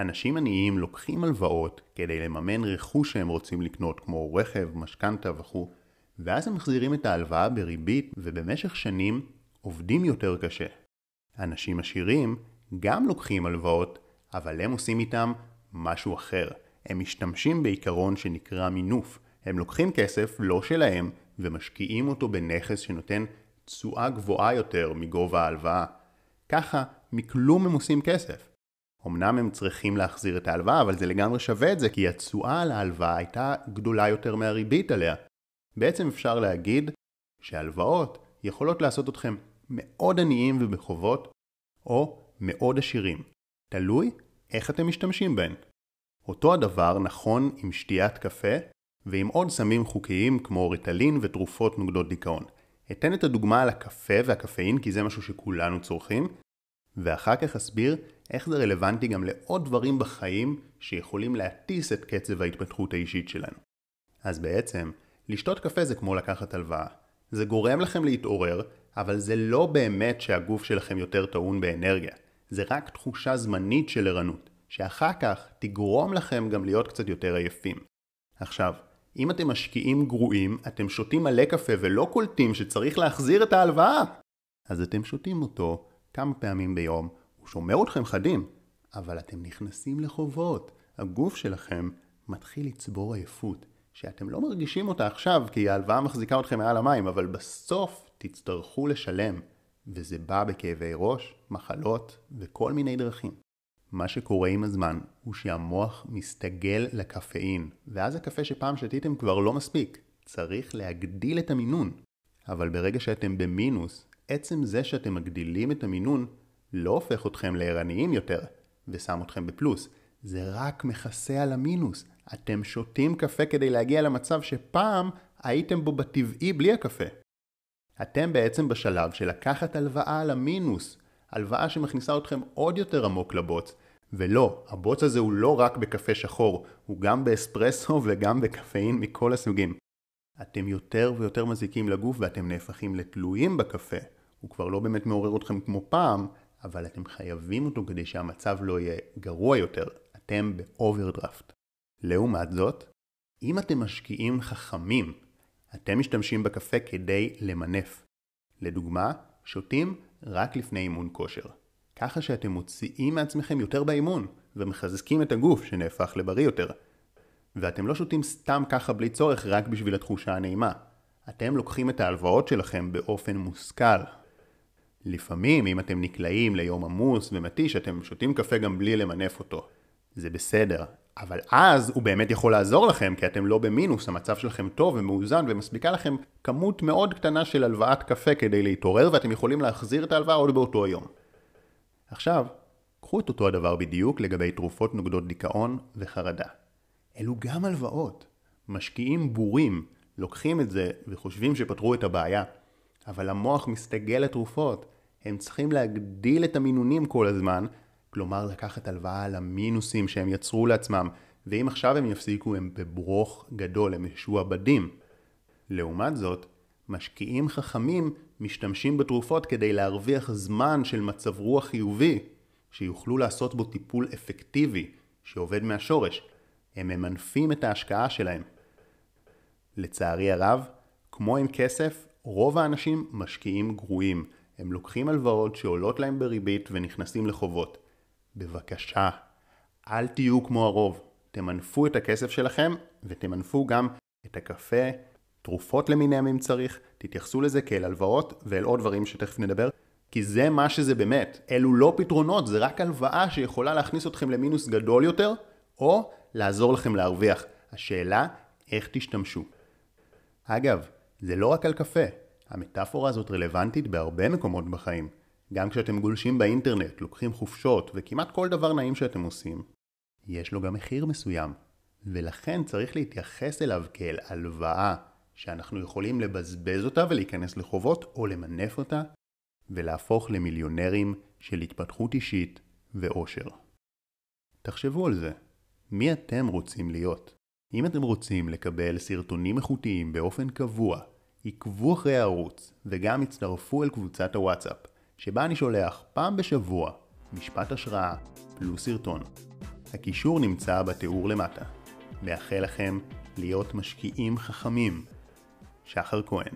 אנשים עניים לוקחים הלוואות כדי לממן רכוש שהם רוצים לקנות, כמו רכב, משכנתה וכו', ואז הם מחזירים את ההלוואה בריבית ובמשך שנים עובדים יותר קשה. אנשים עשירים גם לוקחים הלוואות, אבל הם עושים איתם משהו אחר. הם משתמשים בעיקרון שנקרא מינוף. הם לוקחים כסף לא שלהם ומשקיעים אותו בנכס שנותן תשואה גבוהה יותר מגובה ההלוואה. ככה, מכלום הם עושים כסף. אמנם הם צריכים להחזיר את ההלוואה, אבל זה לגמרי שווה את זה, כי התשואה על ההלוואה הייתה גדולה יותר מהריבית עליה. בעצם אפשר להגיד שהלוואות יכולות לעשות אתכם מאוד עניים ובחובות, או מאוד עשירים. תלוי איך אתם משתמשים בהן. אותו הדבר נכון עם שתיית קפה ועם עוד סמים חוקיים כמו ריטלין ותרופות נוגדות דיכאון. אתן את הדוגמה על הקפה והקפאין כי זה משהו שכולנו צורכים, ואחר כך אסביר איך זה רלוונטי גם לעוד דברים בחיים שיכולים להטיס את קצב ההתפתחות האישית שלנו. אז בעצם, לשתות קפה זה כמו לקחת הלוואה. זה גורם לכם להתעורר, אבל זה לא באמת שהגוף שלכם יותר טעון באנרגיה. זה רק תחושה זמנית של ערנות, שאחר כך תגרום לכם גם להיות קצת יותר עייפים. עכשיו, אם אתם משקיעים גרועים, אתם שותים מלא קפה ולא קולטים שצריך להחזיר את ההלוואה, אז אתם שותים אותו כמה פעמים ביום, שומר אתכם חדים, אבל אתם נכנסים לחובות. הגוף שלכם מתחיל לצבור עייפות, שאתם לא מרגישים אותה עכשיו כי ההלוואה מחזיקה אתכם מעל המים, אבל בסוף תצטרכו לשלם, וזה בא בכאבי ראש, מחלות וכל מיני דרכים. מה שקורה עם הזמן הוא שהמוח מסתגל לקפאין, ואז הקפה שפעם שתיתם כבר לא מספיק. צריך להגדיל את המינון. אבל ברגע שאתם במינוס, עצם זה שאתם מגדילים את המינון לא הופך אתכם לערניים יותר ושם אתכם בפלוס. זה רק מכסה על המינוס. אתם שותים קפה כדי להגיע למצב שפעם הייתם בו בטבעי בלי הקפה. אתם בעצם בשלב של לקחת הלוואה על המינוס, הלוואה שמכניסה אתכם עוד יותר עמוק לבוץ. ולא, הבוץ הזה הוא לא רק בקפה שחור, הוא גם באספרסו וגם בקפאין מכל הסוגים. אתם יותר ויותר מזיקים לגוף ואתם נהפכים לתלויים בקפה. הוא כבר לא באמת מעורר אתכם כמו פעם, אבל אתם חייבים אותו כדי שהמצב לא יהיה גרוע יותר. אתם באוברדרפט. לעומת זאת, אם אתם משקיעים חכמים, אתם משתמשים בקפה כדי למנף. לדוגמה, שותים רק לפני אימון כושר. ככה שאתם מוציאים מעצמכם יותר באימון, ומחזקים את הגוף שנהפך לבריא יותר. ואתם לא שותים סתם ככה בלי צורך רק בשביל התחושה הנעימה. אתם לוקחים את ההלוואות שלכם באופן מושכל. לפעמים, אם אתם נקלעים ליום עמוס ומתיש, אתם שותים קפה גם בלי למנף אותו. זה בסדר. אבל אז הוא באמת יכול לעזור לכם, כי אתם לא במינוס, המצב שלכם טוב ומאוזן ומספיקה לכם כמות מאוד קטנה של הלוואת קפה כדי להתעורר, ואתם יכולים להחזיר את ההלוואה עוד באותו יום. עכשיו, קחו את אותו הדבר בדיוק לגבי תרופות נוגדות דיכאון וחרדה. אלו גם הלוואות. משקיעים בורים לוקחים את זה וחושבים שפתרו את הבעיה, אבל המוח מסתגל לתרופות. הם צריכים להגדיל את המינונים כל הזמן, כלומר לקחת הלוואה על המינוסים שהם יצרו לעצמם, ואם עכשיו הם יפסיקו הם בברוך גדול, הם משועבדים. לעומת זאת, משקיעים חכמים משתמשים בתרופות כדי להרוויח זמן של מצב רוח חיובי, שיוכלו לעשות בו טיפול אפקטיבי, שעובד מהשורש. הם ממנפים את ההשקעה שלהם. לצערי הרב, כמו עם כסף, רוב האנשים משקיעים גרועים. הם לוקחים הלוואות שעולות להם בריבית ונכנסים לחובות. בבקשה, אל תהיו כמו הרוב. תמנפו את הכסף שלכם ותמנפו גם את הקפה, תרופות למיניהם אם צריך, תתייחסו לזה כאל הלוואות ואל עוד דברים שתכף נדבר, כי זה מה שזה באמת. אלו לא פתרונות, זה רק הלוואה שיכולה להכניס אתכם למינוס גדול יותר, או לעזור לכם להרוויח. השאלה, איך תשתמשו. אגב, זה לא רק על קפה. המטאפורה הזאת רלוונטית בהרבה מקומות בחיים. גם כשאתם גולשים באינטרנט, לוקחים חופשות, וכמעט כל דבר נעים שאתם עושים, יש לו גם מחיר מסוים. ולכן צריך להתייחס אליו כאל הלוואה, שאנחנו יכולים לבזבז אותה ולהיכנס לחובות, או למנף אותה, ולהפוך למיליונרים של התפתחות אישית ואושר. תחשבו על זה. מי אתם רוצים להיות? אם אתם רוצים לקבל סרטונים איכותיים באופן קבוע, עקבו אחרי הערוץ וגם הצטרפו אל קבוצת הוואטסאפ, שבה אני שולח פעם בשבוע משפט השראה פלוס סרטון. הקישור נמצא בתיאור למטה. מאחל לכם להיות משקיעים חכמים. שחר כהן